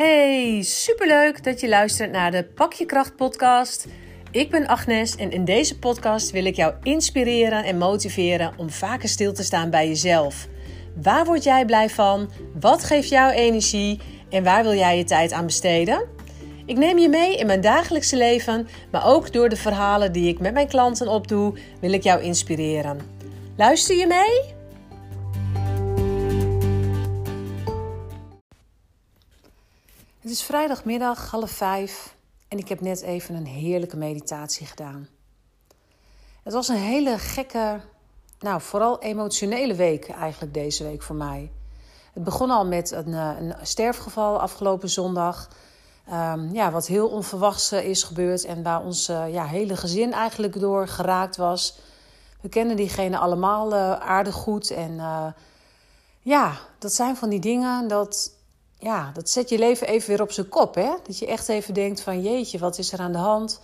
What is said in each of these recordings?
Hey, superleuk dat je luistert naar de Pak je Kracht podcast. Ik ben Agnes en in deze podcast wil ik jou inspireren en motiveren om vaker stil te staan bij jezelf. Waar word jij blij van? Wat geeft jou energie? En waar wil jij je tijd aan besteden? Ik neem je mee in mijn dagelijkse leven, maar ook door de verhalen die ik met mijn klanten opdoe, wil ik jou inspireren. Luister je mee? Het is vrijdagmiddag, half vijf, en ik heb net even een heerlijke meditatie gedaan. Het was een hele gekke, nou vooral emotionele week eigenlijk deze week voor mij. Het begon al met een, eh, een sterfgeval afgelopen zondag. Um, ja, wat heel onverwachts eh, is gebeurd en waar ons uh, ja, hele gezin eigenlijk door geraakt was. We kennen diegene allemaal aardig goed. En ja, dat zijn van die dingen dat ja, dat zet je leven even weer op zijn kop. Hè? Dat je echt even denkt van jeetje, wat is er aan de hand?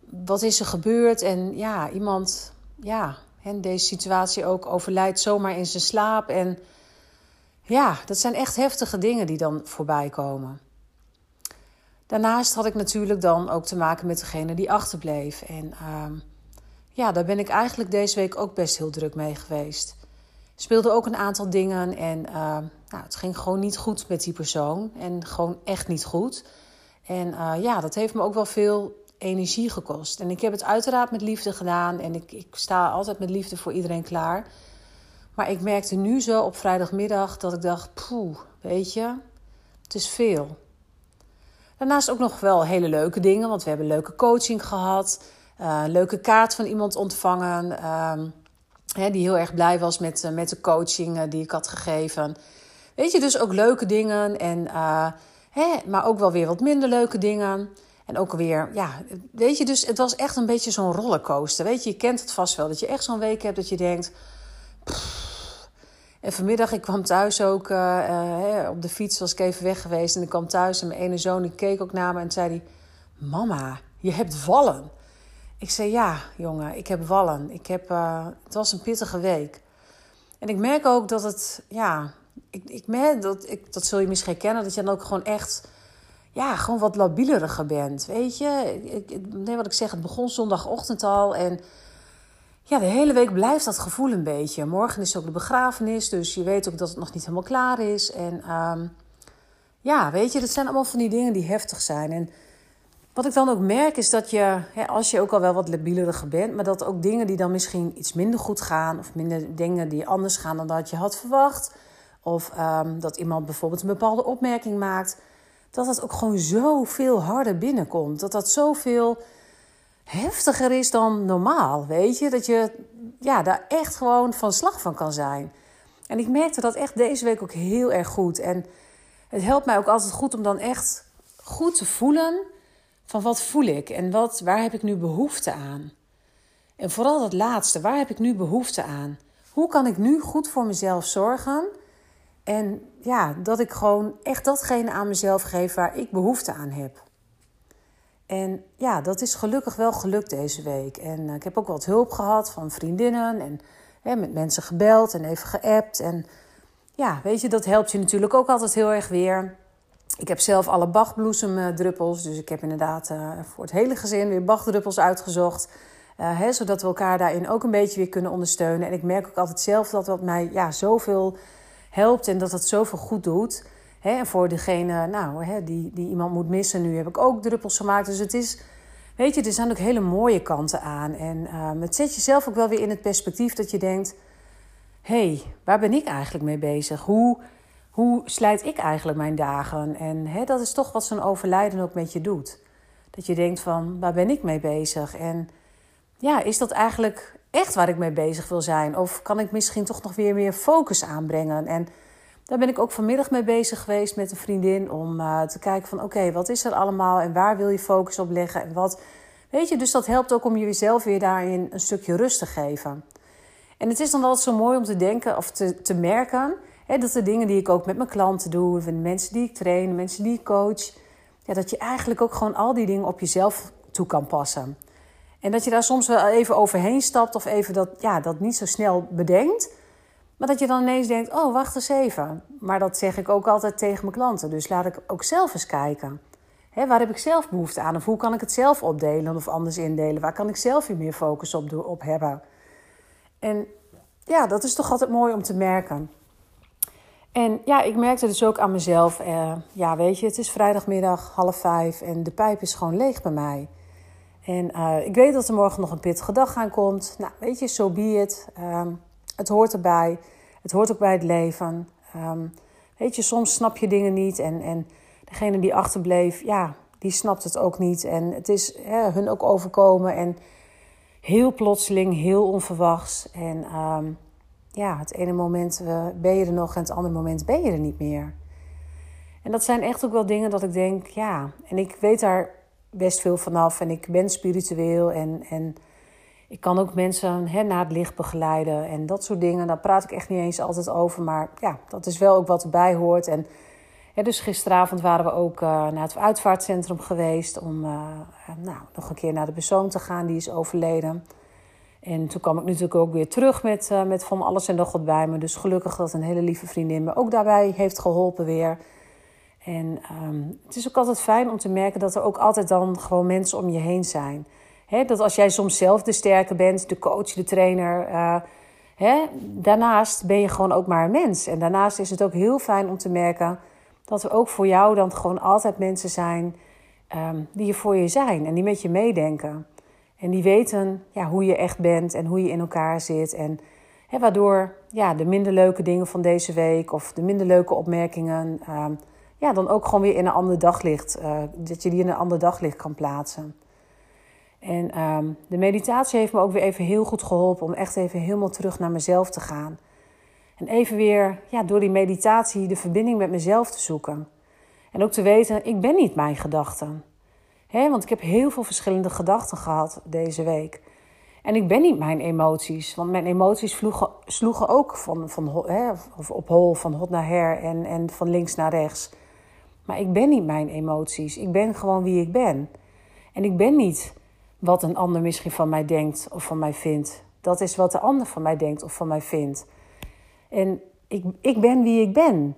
Wat is er gebeurd? En ja, iemand, ja, in deze situatie ook overlijdt zomaar in zijn slaap. En ja, dat zijn echt heftige dingen die dan voorbij komen. Daarnaast had ik natuurlijk dan ook te maken met degene die achterbleef. En uh, ja, daar ben ik eigenlijk deze week ook best heel druk mee geweest speelde ook een aantal dingen. En uh, nou, het ging gewoon niet goed met die persoon. En gewoon echt niet goed. En uh, ja, dat heeft me ook wel veel energie gekost. En ik heb het uiteraard met liefde gedaan. En ik, ik sta altijd met liefde voor iedereen klaar. Maar ik merkte nu zo op vrijdagmiddag dat ik dacht: poeh, weet je, het is veel. Daarnaast ook nog wel hele leuke dingen, want we hebben leuke coaching gehad. Uh, leuke kaart van iemand ontvangen. Uh, die heel erg blij was met, uh, met de coaching die ik had gegeven. Weet je, dus ook leuke dingen. En, uh, hè, maar ook wel weer wat minder leuke dingen. En ook weer, ja, weet je, dus het was echt een beetje zo'n rollercoaster. Weet je, je kent het vast wel. Dat je echt zo'n week hebt dat je denkt. En vanmiddag, ik kwam thuis ook op de fiets, was ik even weg geweest. En ik kwam thuis en mijn ene zoon die keek ook naar me en zei: Mama, je hebt vallen. Ik zei ja, jongen, ik heb wallen. Ik heb, het was een pittige week. En ik merk ook dat het, ja, ik, ik merk dat, ik, dat zul je misschien kennen, dat je dan ook gewoon echt, ja, gewoon wat labieleriger bent. Weet je, ik, nee, wat ik zeg, het begon zondagochtend al en ja, de hele week blijft dat gevoel een beetje. Morgen is ook de begrafenis, dus je weet ook dat het nog niet helemaal klaar is. En um, ja, weet je, dat zijn allemaal van die dingen die heftig zijn. En wat ik dan ook merk is dat je, als je ook al wel wat labieleriger bent, maar dat ook dingen die dan misschien iets minder goed gaan, of minder dingen die anders gaan dan dat je had verwacht, of um, dat iemand bijvoorbeeld een bepaalde opmerking maakt, dat het ook gewoon zoveel harder binnenkomt. Dat dat zoveel heftiger is dan normaal, weet je? Dat je ja, daar echt gewoon van slag van kan zijn. En ik merkte dat echt deze week ook heel erg goed. En het helpt mij ook altijd goed om dan echt goed te voelen van wat voel ik en wat, waar heb ik nu behoefte aan? En vooral dat laatste, waar heb ik nu behoefte aan? Hoe kan ik nu goed voor mezelf zorgen? En ja, dat ik gewoon echt datgene aan mezelf geef waar ik behoefte aan heb. En ja, dat is gelukkig wel gelukt deze week. En uh, ik heb ook wat hulp gehad van vriendinnen en hè, met mensen gebeld en even geappt. En ja, weet je, dat helpt je natuurlijk ook altijd heel erg weer. Ik heb zelf alle bachbloesemdruppels. Dus ik heb inderdaad uh, voor het hele gezin weer bachdruppels uitgezocht. Uh, hè, zodat we elkaar daarin ook een beetje weer kunnen ondersteunen. En ik merk ook altijd zelf dat dat mij ja, zoveel helpt en dat het zoveel goed doet. En voor degene nou, die, die iemand moet missen, nu heb ik ook druppels gemaakt. Dus het is, weet je, er zijn ook hele mooie kanten aan. En uh, het zet jezelf ook wel weer in het perspectief dat je denkt: hey, waar ben ik eigenlijk mee bezig? Hoe hoe slijt ik eigenlijk mijn dagen? En dat is toch wat zo'n overlijden ook met je doet. Dat je denkt van, waar ben ik mee bezig? En ja, is dat eigenlijk echt waar ik mee bezig wil zijn? Of kan ik misschien toch nog weer meer focus aanbrengen? En daar ben ik ook vanmiddag mee bezig geweest met een vriendin om uh, te kijken van oké, wat is er allemaal en waar wil je focus op leggen en wat. Weet je, dus dat helpt ook om jezelf weer daarin een stukje rust te geven. En het is dan wel zo mooi om te denken of te, te merken dat de dingen die ik ook met mijn klanten doe, de mensen die ik train, de mensen die ik coach, ja, dat je eigenlijk ook gewoon al die dingen op jezelf toe kan passen. En dat je daar soms wel even overheen stapt of even dat, ja, dat niet zo snel bedenkt. Maar dat je dan ineens denkt: oh, wacht eens even. Maar dat zeg ik ook altijd tegen mijn klanten. Dus laat ik ook zelf eens kijken. Hè, waar heb ik zelf behoefte aan? Of hoe kan ik het zelf opdelen of anders indelen? Waar kan ik zelf weer meer focus op, op hebben? En ja, dat is toch altijd mooi om te merken. En ja, ik merkte dus ook aan mezelf. Eh, ja, weet je, het is vrijdagmiddag half vijf en de pijp is gewoon leeg bij mij. En uh, ik weet dat er morgen nog een pittige dag aan komt. Nou, weet je, zo so be it. Um, het hoort erbij. Het hoort ook bij het leven. Um, weet je, soms snap je dingen niet. En, en degene die achterbleef, ja, die snapt het ook niet. En het is hun ook overkomen. En heel plotseling, heel onverwachts. En um, ja, het ene moment uh, ben je er nog en het andere moment ben je er niet meer. En dat zijn echt ook wel dingen dat ik denk, ja, en ik weet daar best veel vanaf en ik ben spiritueel en, en ik kan ook mensen hè, naar het licht begeleiden en dat soort dingen. Daar praat ik echt niet eens altijd over, maar ja, dat is wel ook wat erbij hoort. En hè, dus gisteravond waren we ook uh, naar het uitvaartcentrum geweest om uh, nou, nog een keer naar de persoon te gaan die is overleden. En toen kwam ik natuurlijk ook weer terug met, met van alles en nog wat bij me. Dus gelukkig dat een hele lieve vriendin me ook daarbij heeft geholpen weer. En um, het is ook altijd fijn om te merken dat er ook altijd dan gewoon mensen om je heen zijn. Dat als jij soms zelf de sterke bent, de coach, de trainer. He, daarnaast ben je gewoon ook maar een mens. En daarnaast is het ook heel fijn om te merken dat er ook voor jou dan gewoon altijd mensen zijn um, die er voor je zijn en die met je meedenken. En die weten ja, hoe je echt bent en hoe je in elkaar zit. En waardoor ja, de minder leuke dingen van deze week of de minder leuke opmerkingen. Uh, ja, dan ook gewoon weer in een ander daglicht. Uh, dat je die in een ander daglicht kan plaatsen. En uh, de meditatie heeft me ook weer even heel goed geholpen om echt even helemaal terug naar mezelf te gaan. En even weer ja, door die meditatie de verbinding met mezelf te zoeken. En ook te weten, ik ben niet mijn gedachten want ik heb heel veel verschillende gedachten gehad deze week. En ik ben niet mijn emoties. Want mijn emoties vloegen, sloegen ook van, van, op hol, van hot naar her en, en van links naar rechts. Maar ik ben niet mijn emoties. Ik ben gewoon wie ik ben. En ik ben niet wat een ander misschien van mij denkt of van mij vindt. Dat is wat de ander van mij denkt of van mij vindt. En ik, ik ben wie ik ben.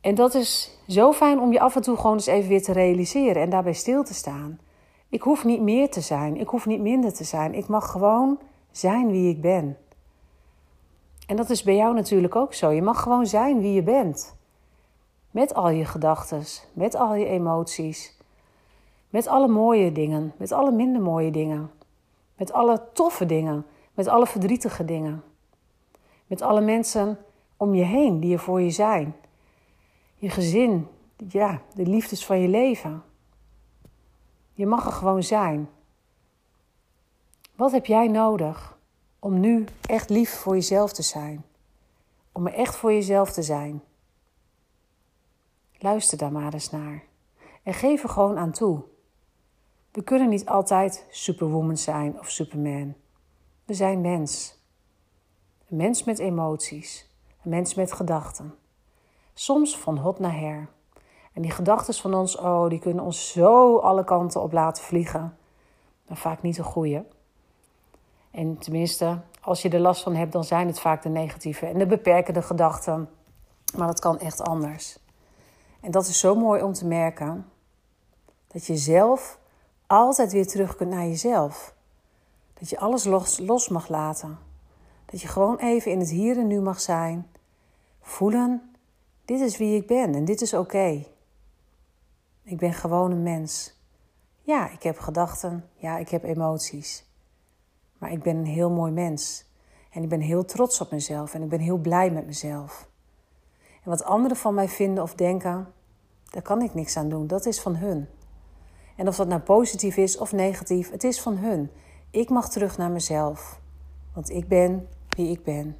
En dat is zo fijn om je af en toe gewoon eens even weer te realiseren en daarbij stil te staan. Ik hoef niet meer te zijn, ik hoef niet minder te zijn. Ik mag gewoon zijn wie ik ben. En dat is bij jou natuurlijk ook zo. Je mag gewoon zijn wie je bent. Met al je gedachten, met al je emoties, met alle mooie dingen, met alle minder mooie dingen, met alle toffe dingen, met alle verdrietige dingen, met alle mensen om je heen die er voor je zijn je gezin, ja, de liefdes van je leven. Je mag er gewoon zijn. Wat heb jij nodig om nu echt lief voor jezelf te zijn? Om er echt voor jezelf te zijn? Luister daar maar eens naar. En geef er gewoon aan toe. We kunnen niet altijd superwoman zijn of superman. We zijn mens. Een mens met emoties. Een mens met gedachten. Soms van hot naar her. En die gedachten van ons, oh, die kunnen ons zo alle kanten op laten vliegen. Maar vaak niet de goede. En tenminste, als je er last van hebt, dan zijn het vaak de negatieve en de beperkende gedachten. Maar dat kan echt anders. En dat is zo mooi om te merken. Dat je zelf altijd weer terug kunt naar jezelf. Dat je alles los, los mag laten. Dat je gewoon even in het hier en nu mag zijn. Voelen dit is wie ik ben en dit is oké. Ik ben gewoon een mens. Ja, ik heb gedachten. Ja, ik heb emoties. Maar ik ben een heel mooi mens. En ik ben heel trots op mezelf en ik ben heel blij met mezelf. En wat anderen van mij vinden of denken, daar kan ik niks aan doen. Dat is van hun. En of dat nou positief is of negatief, het is van hun. Ik mag terug naar mezelf. Want ik ben wie ik ben.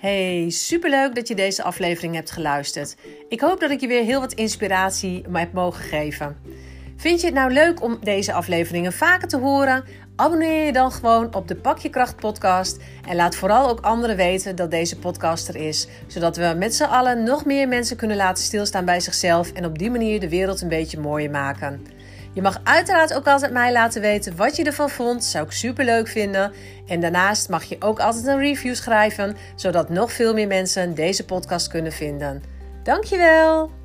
Hey, superleuk dat je deze aflevering hebt geluisterd. Ik hoop dat ik je weer heel wat inspiratie heb mogen geven. Vind je het nou leuk om deze afleveringen vaker te horen? Abonneer je dan gewoon op de Pak je Kracht podcast en laat vooral ook anderen weten dat deze podcast er is, zodat we met z'n allen nog meer mensen kunnen laten stilstaan bij zichzelf en op die manier de wereld een beetje mooier maken. Je mag uiteraard ook altijd mij laten weten wat je ervan vond. Zou ik super leuk vinden. En daarnaast mag je ook altijd een review schrijven, zodat nog veel meer mensen deze podcast kunnen vinden. Dankjewel!